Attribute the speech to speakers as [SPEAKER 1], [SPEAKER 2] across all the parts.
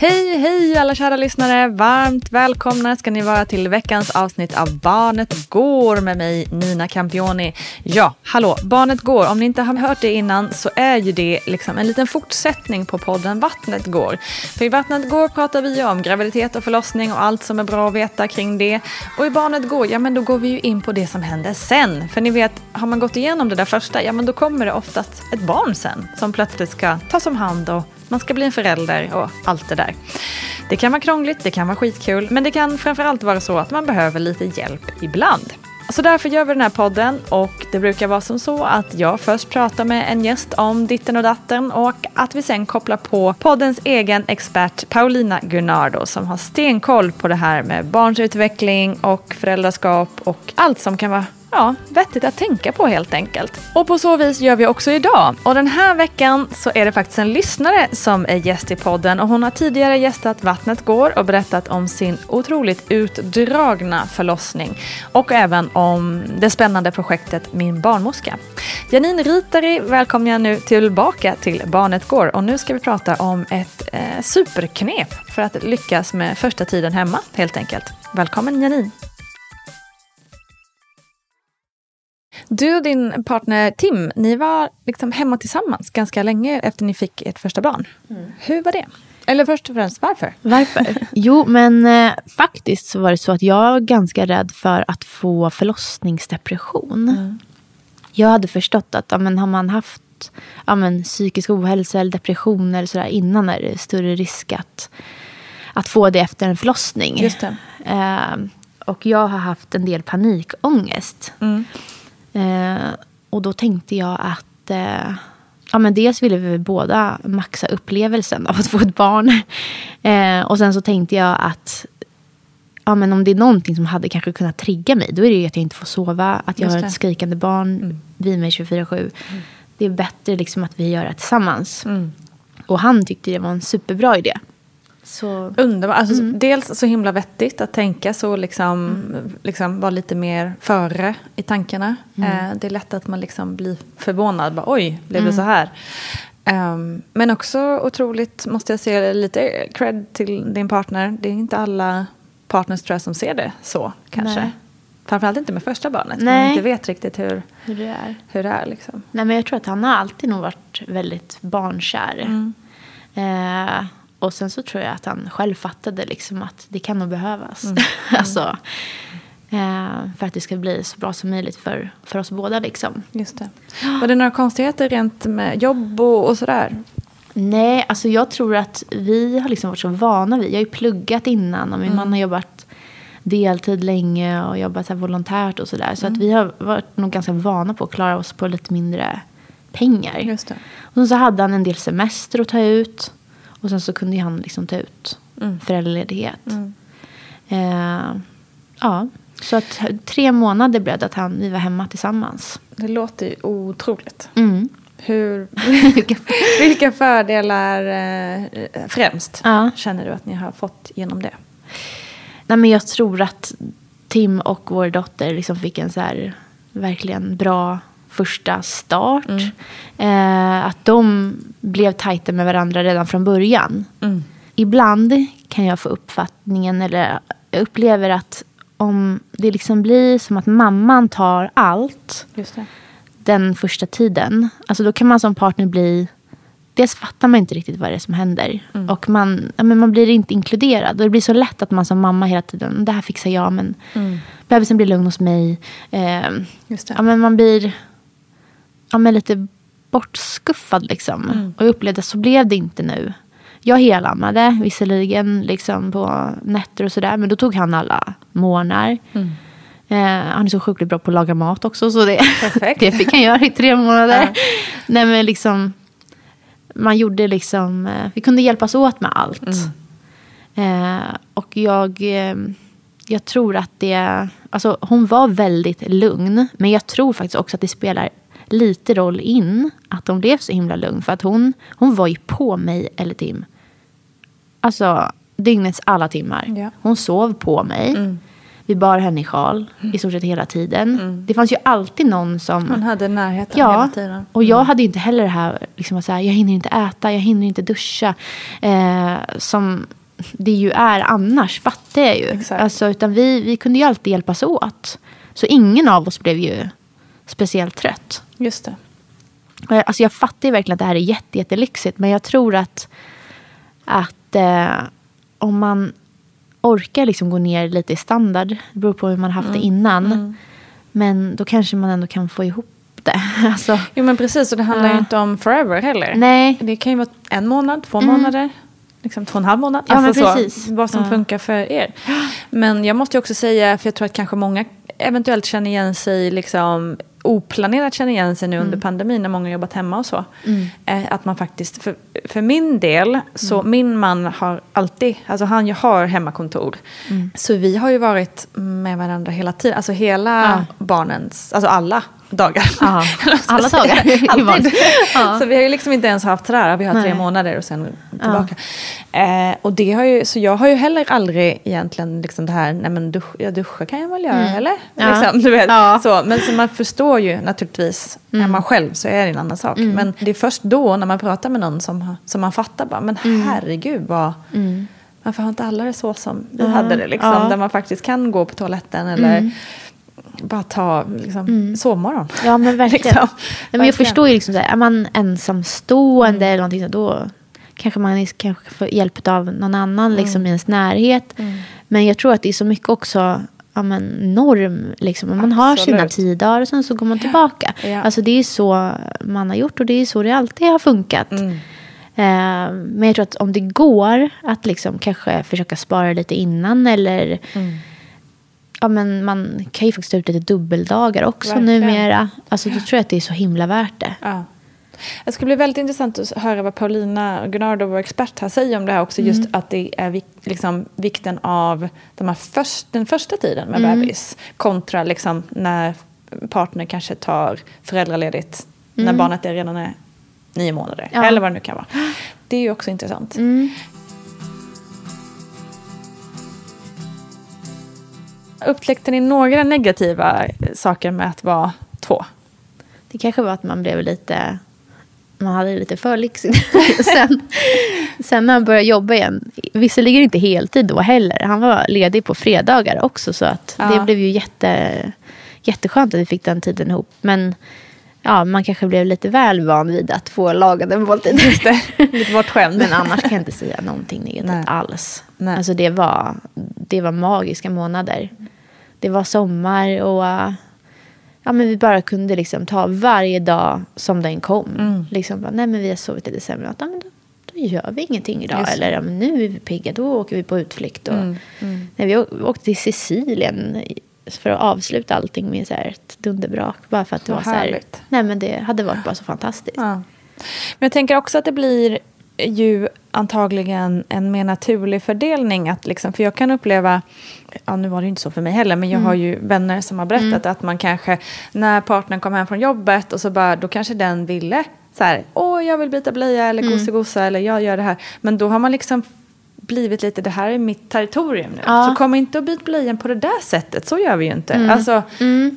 [SPEAKER 1] Hej, hej alla kära lyssnare! Varmt välkomna ska ni vara till veckans avsnitt av Barnet Går med mig Nina Campioni. Ja, hallå, Barnet Går, om ni inte har hört det innan så är ju det liksom en liten fortsättning på podden Vattnet Går. För i Vattnet Går pratar vi ju om graviditet och förlossning och allt som är bra att veta kring det. Och i Barnet Går, ja men då går vi ju in på det som händer sen. För ni vet, har man gått igenom det där första, ja men då kommer det oftast ett barn sen som plötsligt ska tas om hand och man ska bli en förälder och allt det där. Det kan vara krångligt, det kan vara skitkul, men det kan framförallt vara så att man behöver lite hjälp ibland. Så därför gör vi den här podden och det brukar vara som så att jag först pratar med en gäst om ditten och datten och att vi sen kopplar på poddens egen expert Paulina Gunnardo som har stenkoll på det här med barns utveckling och föräldraskap och allt som kan vara ja, vettigt att tänka på helt enkelt. Och på så vis gör vi också idag. Och den här veckan så är det faktiskt en lyssnare som är gäst i podden och hon har tidigare gästat Vattnet går och berättat om sin otroligt utdragna förlossning och även om det spännande projektet Min barnmorska. Janine Ritari välkomnar jag nu tillbaka till Barnet går och nu ska vi prata om ett eh, superknep för att lyckas med första tiden hemma helt enkelt. Välkommen Janine! Du och din partner Tim, ni var liksom hemma tillsammans ganska länge efter ni fick ert första barn. Mm. Hur var det? Eller först och främst, varför?
[SPEAKER 2] Varför? Jo, men eh, faktiskt så var det så att jag var ganska rädd för att få förlossningsdepression. Mm. Jag hade förstått att ja, men, har man haft ja, men, psykisk ohälsa eller depression eller sådär innan är det större risk att, att få det efter en förlossning.
[SPEAKER 1] Just.
[SPEAKER 2] Eh, och jag har haft en del panikångest. Mm. Eh, och då tänkte jag att eh, ja, men dels ville vi båda maxa upplevelsen av att få ett barn. Eh, och sen så tänkte jag att ja, men om det är någonting som hade kanske kunnat trigga mig, då är det ju att jag inte får sova, att jag har ett skrikande barn mm. vid mig 24-7. Mm. Det är bättre liksom att vi gör det tillsammans. Mm. Och han tyckte det var en superbra idé.
[SPEAKER 1] Så. Underbart. Alltså, mm. Dels så himla vettigt att tänka så, liksom, mm. liksom vara lite mer före i tankarna. Mm. Eh, det är lätt att man liksom blir förvånad. Bara, Oj, blev det så här? Um, men också otroligt, måste jag säga, lite cred till din partner. Det är inte alla partners tror jag som ser det så kanske. Nej. Framförallt inte med första barnet. Nej. Man inte vet riktigt hur,
[SPEAKER 2] hur det är.
[SPEAKER 1] Hur det är liksom.
[SPEAKER 2] Nej, men jag tror att han har alltid nog varit väldigt barnkär. Mm. Eh, och sen så tror jag att han själv fattade liksom att det kan nog behövas. Mm. alltså, eh, för att det ska bli så bra som möjligt för, för oss båda. Liksom.
[SPEAKER 1] Just det. Var det några konstigheter rent med jobb och, och sådär?
[SPEAKER 2] Nej, alltså jag tror att vi har liksom varit så vana vid. Jag har ju pluggat innan och min mm. man har jobbat deltid länge och jobbat så volontärt och sådär. Så mm. att vi har varit nog ganska vana på att klara oss på lite mindre pengar.
[SPEAKER 1] Just det.
[SPEAKER 2] Och så hade han en del semester att ta ut. Och sen så kunde han liksom ta ut föräldraledighet. Eh, ja, så att tre månader blev det att han, vi var hemma tillsammans.
[SPEAKER 1] Det låter ju otroligt.
[SPEAKER 2] Mm.
[SPEAKER 1] Hur, vilka fördelar eh, främst
[SPEAKER 2] Ja.
[SPEAKER 1] känner du att ni har fått genom det?
[SPEAKER 2] Nej, men jag tror att Tim och vår dotter liksom fick en så här verkligen bra första start. Eh, att de blev tajta med varandra redan från början. Ibland kan jag få uppfattningen, eller jag upplever att om det liksom blir som att mamman tar allt den första tiden. Alltså då kan man som partner bli... Dels fattar man inte riktigt vad det är som händer.
[SPEAKER 1] Mm.
[SPEAKER 2] Och man, ja, men man blir inte inkluderad. Och det blir så lätt att man som mamma hela tiden, det här fixar jag, men bebisen blir lugn hos mig. Eh,
[SPEAKER 1] Mm.
[SPEAKER 2] Ja, men man blir ja, men lite bortskuffad liksom.
[SPEAKER 1] Mm.
[SPEAKER 2] Och jag upplevde att så blev det inte nu. Jag helammade visserligen liksom på nätter och sådär. Men då tog han alla morgnar.
[SPEAKER 1] Mm.
[SPEAKER 2] Eh, han är så sjukligt bra på att laga mat också. Så det,
[SPEAKER 1] Perfekt.
[SPEAKER 2] det fick han göra i tre månader. Nej men liksom. Man gjorde liksom. Eh, vi kunde hjälpas åt med allt. Eh, och jag. Eh, jag tror att det. Alltså hon var väldigt lugn. Men jag tror faktiskt också att det spelar lite roll in. Att hon blev så himla lugn. För att hon. Hon var ju på mig eller Tim. Alltså dygnets alla timmar.
[SPEAKER 1] Ja.
[SPEAKER 2] Hon sov på mig. Vi bar henne i sjal i stort sett hela tiden. Det fanns ju alltid någon som...
[SPEAKER 1] Man hade närheten
[SPEAKER 2] Ja,
[SPEAKER 1] hela tiden.
[SPEAKER 2] och jag hade ju inte heller det här, liksom att säga, jag hinner inte äta, jag hinner inte duscha. Eh, som det ju är annars, fattar jag ju.
[SPEAKER 1] Exakt.
[SPEAKER 2] Alltså, utan vi, vi kunde ju alltid hjälpas åt. Så ingen av oss blev ju speciellt trött.
[SPEAKER 1] Just det.
[SPEAKER 2] Alltså jag fattar ju verkligen att det här är jätte, jättelyxigt. Men jag tror att, att eh, om man orkar liksom gå ner lite i standard. Det beror på hur man haft det innan. Men då kanske man ändå kan få ihop det. Alltså,
[SPEAKER 1] Jo men precis, och det handlar ju
[SPEAKER 2] Ja.
[SPEAKER 1] inte om forever heller.
[SPEAKER 2] Nej.
[SPEAKER 1] Det kan ju vara en månad, två månader. Liksom två och en halv månad.
[SPEAKER 2] Ja, men
[SPEAKER 1] alltså
[SPEAKER 2] precis.
[SPEAKER 1] Så, vad som
[SPEAKER 2] Ja.
[SPEAKER 1] funkar för er. Men jag måste ju också säga, för jag tror att kanske många eventuellt känner igen sig, liksom, oplanerat känner igen sig nu under
[SPEAKER 2] Mm.
[SPEAKER 1] pandemin när många jobbat hemma och så. Eh, att man faktiskt, för, för min del, så
[SPEAKER 2] Mm.
[SPEAKER 1] min man har alltid, alltså han har hemmakontor.
[SPEAKER 2] Mm.
[SPEAKER 1] Så vi har ju varit med varandra hela tiden, alltså hela
[SPEAKER 2] Ja.
[SPEAKER 1] barnens, alltså alla dagar.
[SPEAKER 2] Ja,
[SPEAKER 1] Eller
[SPEAKER 2] alla
[SPEAKER 1] jag
[SPEAKER 2] dagar.
[SPEAKER 1] Alltid.
[SPEAKER 2] Ja.
[SPEAKER 1] Så vi har ju liksom inte ens haft sådär, vi har tre
[SPEAKER 2] Nej.
[SPEAKER 1] månader och sen tillbaka. Eh, och det har ju, så jag har ju heller aldrig egentligen liksom det här, nej men dusch, ja, duscha kan jag väl göra, eller?
[SPEAKER 2] Mm. Ja.
[SPEAKER 1] Liksom, du vet,
[SPEAKER 2] Ja.
[SPEAKER 1] så. Men så man förstår ju naturligtvis,
[SPEAKER 2] Mm.
[SPEAKER 1] är man själv så är det en annan sak. Men det är först då när man pratar med någon som, som man fattar bara, men
[SPEAKER 2] Mm.
[SPEAKER 1] herregud vad... Varför har inte alla det så som vi hade det? Liksom,
[SPEAKER 2] Ja. Mm.
[SPEAKER 1] Där man faktiskt kan gå på toaletten eller bara ta liksom, sovmorgon.
[SPEAKER 2] Ja men verkligen.
[SPEAKER 1] Liksom.
[SPEAKER 2] Nej, men jag förstår ju liksom så här, är man ensamstående eller någonting så då kanske man kanske får hjälp av någon annan liksom
[SPEAKER 1] Mm.
[SPEAKER 2] i ens närhet. Men jag tror att det är så mycket också ja, men norm. Liksom. Man har sina
[SPEAKER 1] Absolut.
[SPEAKER 2] tio dagar och sen så går man tillbaka.
[SPEAKER 1] Ja.
[SPEAKER 2] Alltså det är så man har gjort och det är så det alltid har funkat.
[SPEAKER 1] Mm.
[SPEAKER 2] Eh, men jag tror att om det går att liksom kanske försöka spara lite innan eller
[SPEAKER 1] Mm.
[SPEAKER 2] Ja, men man kan ju faktiskt ta ut lite dubbeldagar också
[SPEAKER 1] Verkligen.
[SPEAKER 2] numera. Alltså, då tror jag att det är så himla värt det.
[SPEAKER 1] Ja. Det skulle bli väldigt intressant att höra vad Paulina Gunnardo, vår expert här, säger om det här också. Just att det är vik- liksom, vikten av de här först, den första tiden med bebis kontra liksom, när partner kanske tar föräldraledigt när barnet är redan är nio månader.
[SPEAKER 2] Ja.
[SPEAKER 1] Eller vad det nu kan vara. Det är ju också intressant. Upptäckte ni några negativa saker med att vara två?
[SPEAKER 2] Det kanske var att man blev lite... Man hade lite för lyxigt. sen, sen när han började jobba igen, visserligen inte heltid då heller. Han var ledig på fredagar också. Så att
[SPEAKER 1] Ja.
[SPEAKER 2] det blev ju jätte, jätteskönt att vi fick den tiden ihop. Men ja, man kanske blev lite väl van vid att få lagade måltider. Det.
[SPEAKER 1] Lite bortskämd.
[SPEAKER 2] Men annars kan jag inte säga någonting negativt
[SPEAKER 1] Nej.
[SPEAKER 2] alls.
[SPEAKER 1] Nej.
[SPEAKER 2] Alltså det var, det var magiska månader. Det var sommar och ja, men vi bara kunde liksom ta varje dag som den kom.
[SPEAKER 1] Mm.
[SPEAKER 2] Liksom bara, nej men vi har sovit i december. Ja, men då, då gör vi ingenting idag.
[SPEAKER 1] Just.
[SPEAKER 2] Eller ja, men nu är vi pigga, då åker vi på utflykt. Och,
[SPEAKER 1] Mm,
[SPEAKER 2] Nej, vi åkte till Sicilien för att avsluta allting med så här ett dunderbrak. Bara för att det var så här,
[SPEAKER 1] härligt.
[SPEAKER 2] nej men det hade varit bara så fantastiskt.
[SPEAKER 1] Ja. Men jag tänker också att det blir ju antagligen en mer naturlig fördelning. Att liksom, för jag kan uppleva, ja nu var det ju inte så för mig heller, men jag har ju vänner som har berättat att man kanske, när partnern kom hem från jobbet och så bara, då kanske den ville så här, åh jag vill byta blöja eller gosegosa eller jag gör det här. Men då har man liksom blivit lite, det här är mitt territorium nu.
[SPEAKER 2] Ja.
[SPEAKER 1] Så kom inte och byt blöjan på det där sättet, så gör vi ju inte. Alltså,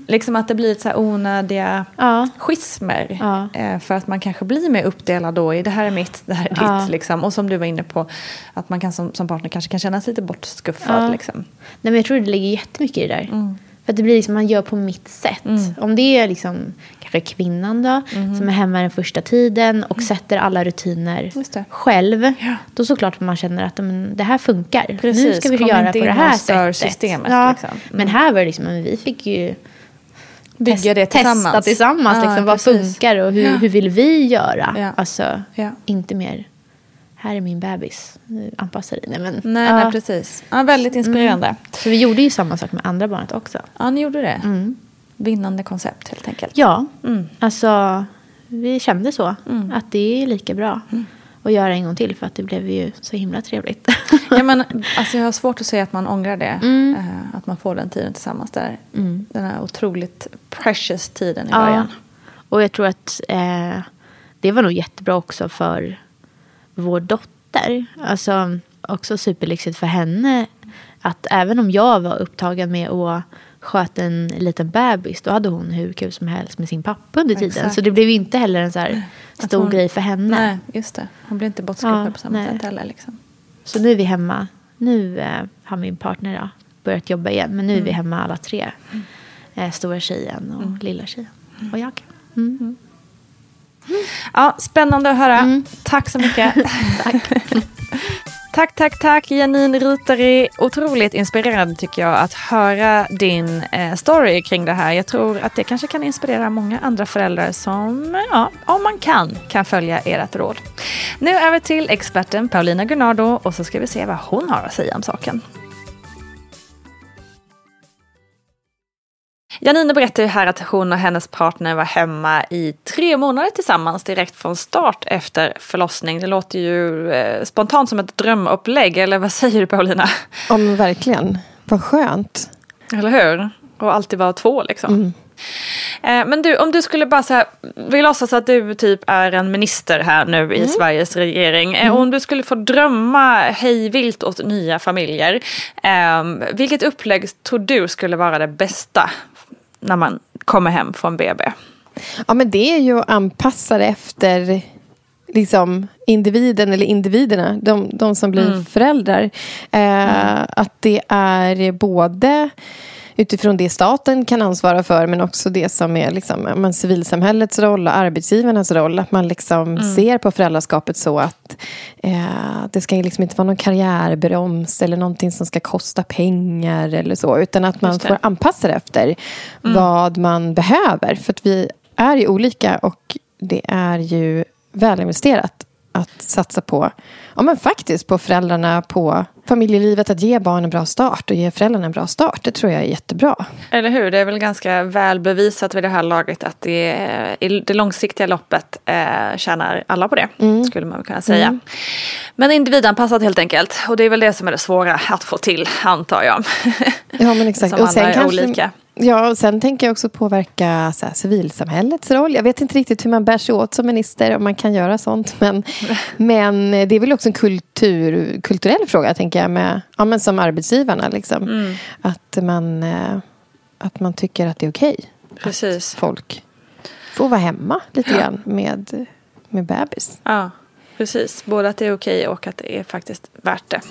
[SPEAKER 1] liksom att det blir så här onödiga
[SPEAKER 2] Ja.
[SPEAKER 1] schismer.
[SPEAKER 2] Ja.
[SPEAKER 1] Eh, för att man kanske blir mer uppdelad då i det här är mitt, det här är
[SPEAKER 2] Ja.
[SPEAKER 1] ditt. Liksom. Och som du var inne på, att man kan som, som partner kanske kan känna sig lite bortskuffad. Liksom.
[SPEAKER 2] Nej, men jag tror det ligger jättemycket i det där.
[SPEAKER 1] Mm.
[SPEAKER 2] För att det blir liksom, man gör på mitt sätt. Om det är liksom, kanske kvinnan då,
[SPEAKER 1] Mm.
[SPEAKER 2] som är hemma den första tiden och sätter alla rutiner själv.
[SPEAKER 1] Ja.
[SPEAKER 2] Då såklart man känner att men, det här funkar. nu
[SPEAKER 1] Precis,
[SPEAKER 2] ska vi
[SPEAKER 1] kom
[SPEAKER 2] göra på det här sättet.
[SPEAKER 1] systemet,
[SPEAKER 2] Ja.
[SPEAKER 1] liksom. Mm.
[SPEAKER 2] Men här var det liksom, men vi fick ju
[SPEAKER 1] Bygga det tillsammans.
[SPEAKER 2] testa tillsammans.
[SPEAKER 1] Ja,
[SPEAKER 2] liksom, vad
[SPEAKER 1] precis.
[SPEAKER 2] funkar och hur,
[SPEAKER 1] Ja.
[SPEAKER 2] hur vill vi göra?
[SPEAKER 1] Ja.
[SPEAKER 2] Alltså, inte mer, här är min bebis, anpassa dig. Nej, men,
[SPEAKER 1] Nej,
[SPEAKER 2] ja.
[SPEAKER 1] nej, precis. Ja, väldigt inspirerande.
[SPEAKER 2] Så vi gjorde ju samma sak med andra barnet också.
[SPEAKER 1] Ja, ni gjorde det. Vinnande koncept helt enkelt.
[SPEAKER 2] Ja,
[SPEAKER 1] Mm.
[SPEAKER 2] alltså vi kände så. Att det är lika bra
[SPEAKER 1] Mm.
[SPEAKER 2] att göra en gång till för att det blev ju så himla trevligt.
[SPEAKER 1] Ja, men, alltså, jag har svårt att säga att man ångrar det.
[SPEAKER 2] Mm.
[SPEAKER 1] Eh, att man får den tiden tillsammans där. Den här otroligt precious tiden i
[SPEAKER 2] Ja.
[SPEAKER 1] början.
[SPEAKER 2] Och jag tror att eh, det var nog jättebra också för vår dotter. Alltså också superlyxigt för henne. Att även om jag var upptagen med att sköta en liten bebis. Då hade hon hur kul som helst med sin pappa under tiden.
[SPEAKER 1] Exakt.
[SPEAKER 2] Så det blev inte heller en så här stor
[SPEAKER 1] hon-
[SPEAKER 2] grej för henne.
[SPEAKER 1] Nej, just det. Hon blir inte bortskuffad
[SPEAKER 2] Ja,
[SPEAKER 1] på samma
[SPEAKER 2] nej.
[SPEAKER 1] sätt heller. Liksom.
[SPEAKER 2] Så nu är vi hemma. Nu eh, har min partner då, börjat jobba igen. Men nu är vi
[SPEAKER 1] Mm.
[SPEAKER 2] hemma alla tre. Eh, stora tjejen och lilla tjejen. Och jag. Mm.
[SPEAKER 1] Ja, spännande att höra.
[SPEAKER 2] Mm.
[SPEAKER 1] Tack så mycket. tack. tack, tack, tack Janine Rutari. Otroligt inspirerande tycker jag att höra din eh, story kring det här. Jag tror att det kanske kan inspirera många andra föräldrar som, ja, om man kan, kan följa ert råd. Nu över till experten Paulina Gunnardo och så ska vi se vad hon har att säga om saken. Janine berättar ju här att hon och hennes partner var hemma i tre månader tillsammans direkt från start efter förlossning. Det låter ju eh, spontant som ett drömupplägg, eller vad säger du Paulina?
[SPEAKER 3] Ja men verkligen. Vad skönt.
[SPEAKER 1] Eller hur? Och alltid vara två liksom. Eh, Men du, om du skulle bara här, vi låtsas att du typ är en minister här nu i Sveriges regering. Eh, Om du skulle få drömma hej vilt åt nya familjer. Eh, vilket upplägg tror du skulle vara det bästa när man kommer hem från BB?
[SPEAKER 3] Ja men det är ju att anpassa det efter liksom individen eller individerna, de, de som blir föräldrar. Eh, Att det är både utifrån det staten kan ansvara för men också det som är liksom, men civilsamhällets roll och arbetsgivarnas roll. Att man liksom ser på föräldraskapet så att eh, det ska liksom inte vara någon karriärbroms eller någonting som ska kosta pengar eller så. Utan att man får anpassa det efter vad man behöver. För att vi är ju olika och det är ju välinvesterat att satsa på, ja men faktiskt på föräldrarna, på familjelivet, att ge barnen en bra start och ge föräldrarna en bra start. Det tror jag är jättebra.
[SPEAKER 1] Eller hur? Det är väl ganska väl bevisat vid det här laget att det, i det långsiktiga loppet eh, tjänar alla på det. Skulle man kunna säga. Men individanpassat helt enkelt. Och det är väl det som är det svåra att få till, antar jag.
[SPEAKER 3] Ja men exakt.
[SPEAKER 1] Som alla är olika.
[SPEAKER 3] Ja, och sen tänker jag också påverka så här, civilsamhällets roll. Jag vet inte riktigt hur man bär sig åt som minister, om man kan göra sånt. Men, men det är väl också en kultur, kulturell fråga, tänker jag, med, ja, men som arbetsgivarna. Liksom.
[SPEAKER 1] Mm.
[SPEAKER 3] Att, man, eh, att man tycker att det är okej.
[SPEAKER 1] Precis.
[SPEAKER 3] Att folk får vara hemma lite grann med, med bebis.
[SPEAKER 1] Ja, precis. Både att det är okej och att det är faktiskt värt det.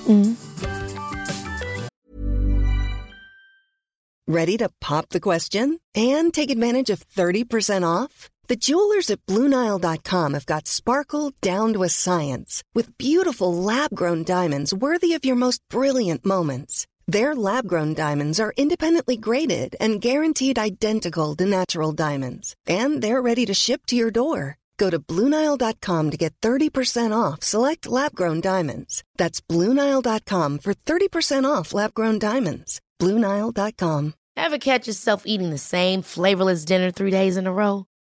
[SPEAKER 4] Ready to pop the question and take advantage of 30% off? The jewelers at BlueNile.com have got sparkle down to a science with beautiful lab grown diamonds worthy of your most brilliant moments. Their lab grown diamonds are independently graded and guaranteed identical to natural diamonds, and they're ready to ship to your door. Go to BlueNile.com to get 30% off select lab grown diamonds. That's BlueNile.com for 30% off lab grown diamonds. BlueNile.com.
[SPEAKER 5] Ever catch yourself eating the same flavorless dinner three days in a row?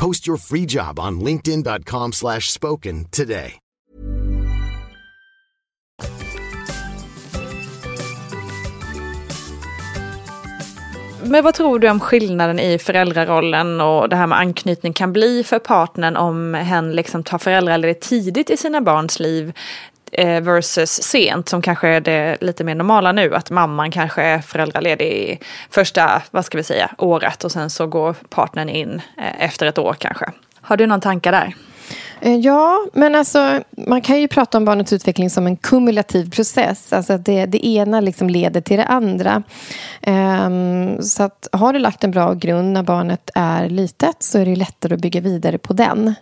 [SPEAKER 6] Post your free job on linkedin.com slash spoken today.
[SPEAKER 1] Men vad tror du om skillnaden i föräldrarollen och det här med anknytning kan bli för partnern om hen liksom tar föräldraledigt tidigt i sina barns liv Eh, versus sent som kanske är det lite mer normala nu att mamman kanske är föräldraledig i första, vad ska vi säga, året och sen så går partnern in eh, efter ett år kanske. Har du någon tankar där?
[SPEAKER 3] Eh, Ja, men alltså, man kan ju prata om barnets utveckling som en kumulativ process. Alltså att det, det ena liksom leder till det andra. Ehm, så att har du lagt en bra grund när barnet är litet så är det lättare att bygga vidare på den.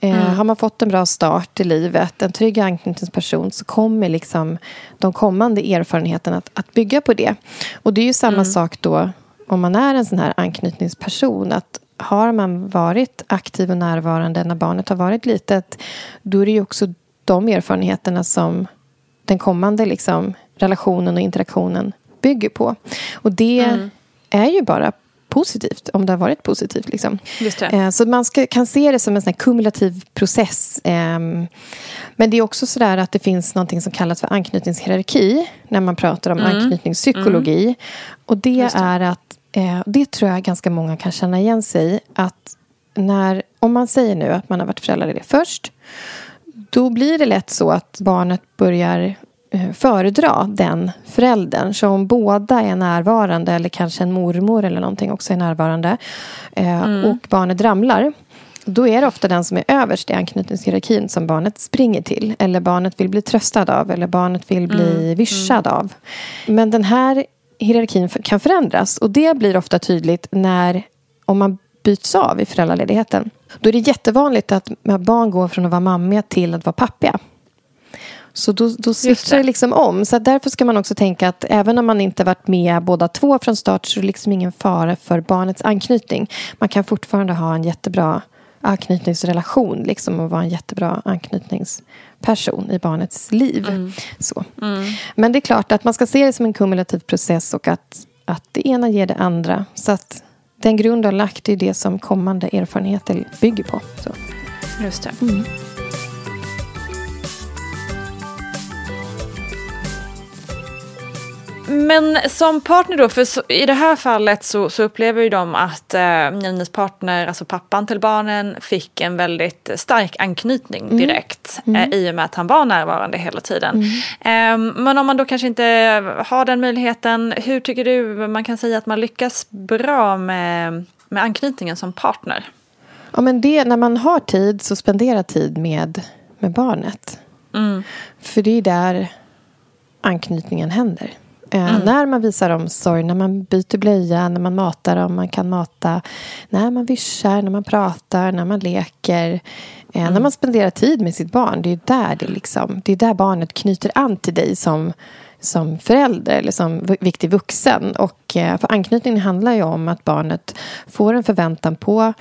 [SPEAKER 3] Eh, Har man fått en bra start i livet, en trygg anknytningsperson så kommer liksom de kommande erfarenheterna att, att bygga på det. Och det är ju samma sak då om man är en sån här anknytningsperson. att har man varit aktiv och närvarande när barnet har varit litet då är det ju också de erfarenheterna som den kommande liksom, relationen och interaktionen bygger på. Och det är ju bara positivt, om det har varit positivt. Liksom.
[SPEAKER 1] Just det.
[SPEAKER 3] Eh, Så man ska, kan se det som en sån kumulativ process. Ehm, Men det är också så där att det finns något som kallas för anknytningshierarki när man pratar om
[SPEAKER 1] Mm.
[SPEAKER 3] anknytningspsykologi. Och det, är att, eh, det tror jag ganska många kan känna igen sig i, att när, om man säger nu att man har varit föräldraledig först då blir det lätt så att barnet börjar eh, föredra den föräldern. Så om båda är närvarande eller kanske en mormor eller någonting också är närvarande eh, och barnet ramlar då är det ofta den som är överst i anknytningshierarkin som barnet springer till. Eller barnet vill bli tröstad av. Eller barnet vill bli vischad av. Men den här hierarkin kan förändras. Och det blir ofta tydligt när om man byts av i föräldraledigheten. Då är det jättevanligt att barn går från att vara mammiga till att vara pappiga. Så då, då switchar det liksom om. Så därför ska man också tänka att även om man inte varit med båda två från start så är det liksom ingen fara för barnets anknytning. Man kan fortfarande ha en jättebra anknytningsrelation liksom, och vara en jättebra anknytningsperson i barnets liv. Så. Men det är klart att man ska se det som en kumulativ process och att, att det ena ger det andra. Så att den grund du har lagt är det som kommande erfarenheter bygger på. Så.
[SPEAKER 1] Just det. Men som partner då, för så, i det här fallet så, så upplever ju de att eh, Ninas partner, alltså pappan till barnen, fick en väldigt stark anknytning direkt eh, i och med att han var närvarande hela tiden. Eh, men om man då kanske inte har den möjligheten, hur tycker du man kan säga att man lyckas bra med, med anknytningen som partner?
[SPEAKER 3] Ja, men det, när man har tid så spendera tid med, med barnet.
[SPEAKER 1] Mm.
[SPEAKER 3] För det är där anknytningen händer. Eh,
[SPEAKER 1] Mm.
[SPEAKER 3] När man visar omsorg, när man byter blöja, när man matar dem, man kan mata, när man vyssjar, när man pratar, när man leker. Eh, När man spenderar tid med sitt barn, det är där, det, liksom, det är där barnet knyter an till dig som, som förälder eller som viktig vuxen. Och, eh, för anknytningen handlar ju om att barnet får en förväntan på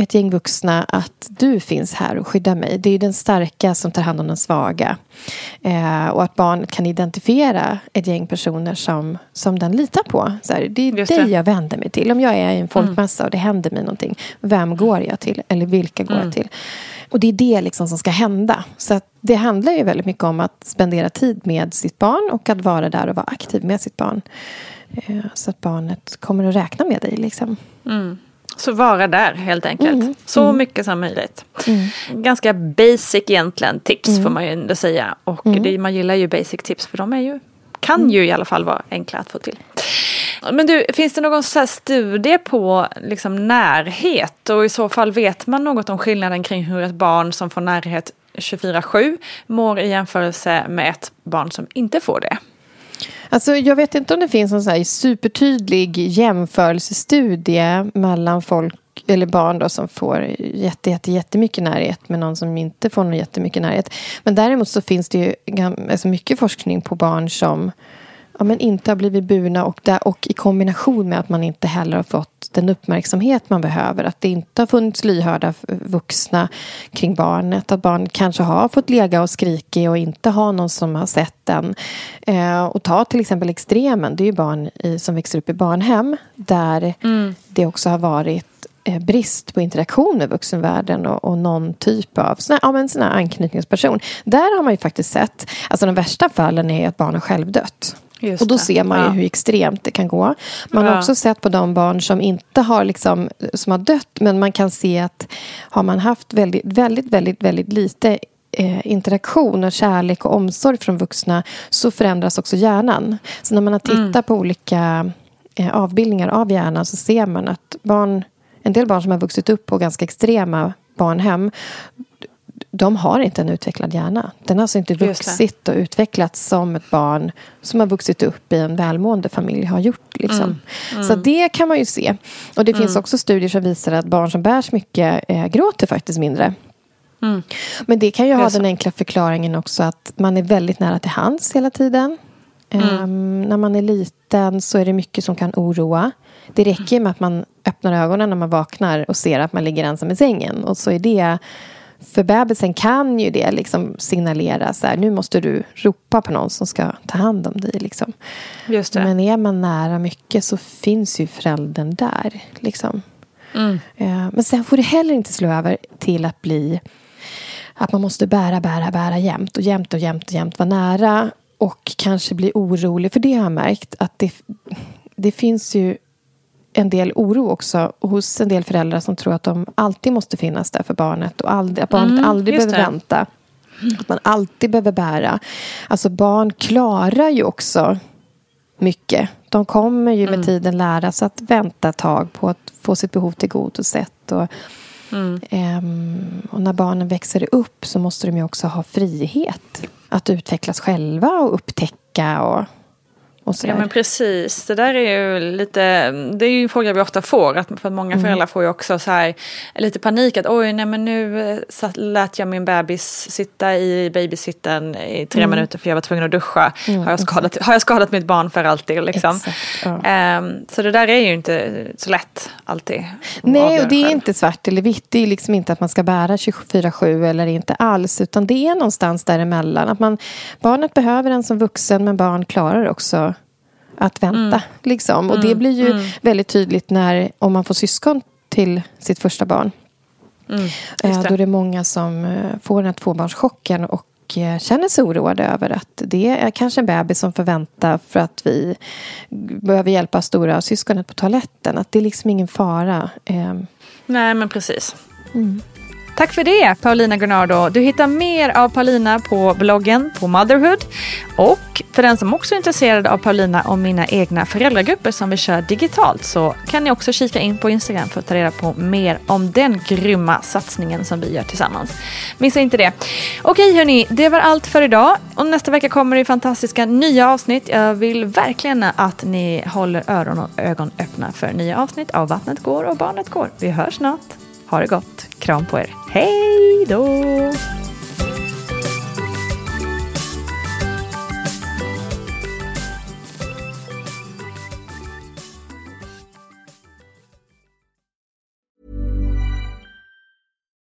[SPEAKER 3] ett gäng vuxna att du finns här och skyddar mig. Det är den starka som tar hand om den svaga. Eh, och att barnet kan identifiera ett gäng personer som, som den litar på. Så här, det är
[SPEAKER 1] Just
[SPEAKER 3] dig
[SPEAKER 1] det.
[SPEAKER 3] jag vänder mig till. Om jag är i en folkmassa och det händer mig någonting. Vem går jag till? Eller vilka går
[SPEAKER 1] Mm.
[SPEAKER 3] jag till? Och det är det liksom som ska hända. Så det handlar ju väldigt mycket om att spendera tid med sitt barn och att vara där och vara aktiv med sitt barn. Eh, Så att barnet kommer att räkna med dig. Liksom.
[SPEAKER 1] Mm. Så vara där helt enkelt.
[SPEAKER 3] Mm.
[SPEAKER 1] Så
[SPEAKER 3] Mm.
[SPEAKER 1] mycket som möjligt. Ganska basic egentligen tips
[SPEAKER 3] Mm.
[SPEAKER 1] får man ju ändå säga. Och
[SPEAKER 3] Mm.
[SPEAKER 1] det, man gillar ju basic tips för de är ju, kan ju i alla fall vara enkla att få till. Men du, finns det någon så studie på liksom närhet? Och i så fall vet man något om skillnaden kring hur ett barn som får närhet 24-7 mår i jämförelse med ett barn som inte får det?
[SPEAKER 3] Alltså, jag vet inte om det finns en så supertydlig jämförelsestudie mellan folk eller barn då, som får jätte, jätte, jättemycket närhet med någon som inte får någon jättemycket närhet. Men däremot så finns det ju alltså mycket forskning på barn som ja, men inte har blivit burna och, där, och i kombination med att man inte heller har fått den uppmärksamhet man behöver. Att det inte har funnits lyhörda vuxna kring barnet. Att barnet kanske har fått lega och skrika och inte ha någon som har sett den. Eh, och ta till exempel extremen. Det är ju barn i, som växer upp i barnhem där det också har varit eh, brist på interaktion med vuxenvärlden och, och någon typ av sån här, ja, men sån anknytningsperson. Där har man ju faktiskt sett, alltså de värsta fallen är att barn har självdött.
[SPEAKER 1] Just
[SPEAKER 3] och då
[SPEAKER 1] det.
[SPEAKER 3] ser man ju
[SPEAKER 1] Ja.
[SPEAKER 3] hur extremt det kan gå. Man har
[SPEAKER 1] Ja.
[SPEAKER 3] också sett på de barn som inte har liksom, som har dött men man kan se att har man haft väldigt, väldigt, väldigt, väldigt lite eh, interaktion och kärlek och omsorg från vuxna så förändras också hjärnan. Så när man har tittat
[SPEAKER 1] Mm.
[SPEAKER 3] på olika eh, avbildningar av hjärnan så ser man att barn, en del barn som har vuxit upp på ganska extrema barnhem de har inte en utvecklad hjärna. Den har alltså inte vuxit och utvecklats som ett barn som har vuxit upp i en välmående familj har gjort. Liksom.
[SPEAKER 1] Mm. Mm.
[SPEAKER 3] Så det kan man ju se. Och det finns
[SPEAKER 1] Mm.
[SPEAKER 3] också studier som visar att barn som bärs mycket eh, gråter faktiskt mindre.
[SPEAKER 1] Mm.
[SPEAKER 3] Men det kan ju
[SPEAKER 1] Det
[SPEAKER 3] ha
[SPEAKER 1] så.
[SPEAKER 3] den enkla förklaringen också att man är väldigt nära till hands hela tiden.
[SPEAKER 1] Mm.
[SPEAKER 3] Ehm, när man är liten så är det mycket som kan oroa. Det räcker med att man öppnar ögonen när man vaknar och ser att man ligger ensam i sängen. Och så är det för bebisen kan ju det liksom signalera så här, nu måste du ropa på någon som ska ta hand om dig. Liksom. Men är man nära mycket så finns ju föräldern där. Liksom.
[SPEAKER 1] Mm.
[SPEAKER 3] Eh, Men sen får det heller inte slå över till att bli att man måste bära, bära, bära jämt och jämt och jämt och jämt vara nära och kanske bli orolig. För det har jag märkt att det, det finns ju en del oro också hos en del föräldrar som tror att de alltid måste finnas där för barnet och aldrig, att barnet
[SPEAKER 1] Mm,
[SPEAKER 3] aldrig behöver
[SPEAKER 1] det.
[SPEAKER 3] vänta. Att man alltid behöver bära. Alltså barn klarar ju också mycket. De kommer ju med
[SPEAKER 1] Mm.
[SPEAKER 3] tiden lära sig att vänta ett tag på att få sitt behov tillgodosett. Och,
[SPEAKER 1] Mm.
[SPEAKER 3] ehm, och när barnen växer upp så måste de ju också ha frihet att utvecklas själva och upptäcka och.
[SPEAKER 1] Ja men precis, det där är ju lite, det är ju en fråga vi ofta får. Att, för att många
[SPEAKER 3] Mm.
[SPEAKER 1] föräldrar får ju också så här lite panik att oj nej men nu eh, satt, lät jag min bebis sitta i babysitten i tre
[SPEAKER 3] Mm.
[SPEAKER 1] minuter för jag var tvungen att duscha.
[SPEAKER 3] Mm,
[SPEAKER 1] har, jag skadat, har jag skadat mitt barn för alltid liksom?
[SPEAKER 3] Exakt, ja.
[SPEAKER 1] Ehm, så det där är ju inte så lätt alltid.
[SPEAKER 3] Nej, och det är
[SPEAKER 1] själv.
[SPEAKER 3] inte svart eller vitt. Det är liksom inte att man ska bära 24-7 eller inte alls. Utan det är någonstans däremellan. Att man, barnet behöver en som vuxen men barn klarar också att vänta.
[SPEAKER 1] Mm.
[SPEAKER 3] Liksom. Och det
[SPEAKER 1] Mm,
[SPEAKER 3] blir ju
[SPEAKER 1] mm.
[SPEAKER 3] väldigt tydligt när, om man får syskon till sitt första barn.
[SPEAKER 1] Mm,
[SPEAKER 3] Eh,
[SPEAKER 1] just
[SPEAKER 3] Då
[SPEAKER 1] det.
[SPEAKER 3] är det många som eh, får den här tvåbarnschocken och eh, känner sig oroade över att det är kanske en bebis som får vänta för att vi behöver hjälpa stora syskonet på toaletten. Att det är liksom ingen fara. Eh,
[SPEAKER 1] Nej men precis.
[SPEAKER 3] Mm.
[SPEAKER 1] Tack för det Paulina Gunnardo. Du hittar mer av Paulina på bloggen på Motherhood. Och för den som också är intresserad av Paulina och mina egna föräldragrupper som vi kör digitalt så kan ni också kika in på Instagram för att ta reda på mer om den grymma satsningen som vi gör tillsammans. Missa inte det. Okej hörni, det var allt för idag. Och nästa vecka kommer det fantastiska nya avsnitt. Jag vill verkligen att ni håller öron och ögon öppna för nya avsnitt av Vattnet går och barnet går. Vi hörs snart. Ha det gott. Kram på er. Hej då!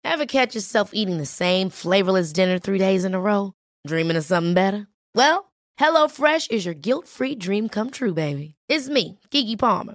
[SPEAKER 5] Ever catch yourself eating the same flavorless dinner three days in a row? Dreaming of something better? Well, HelloFresh is your guilt-free dream come true, baby. It's me, Gigi Palmer.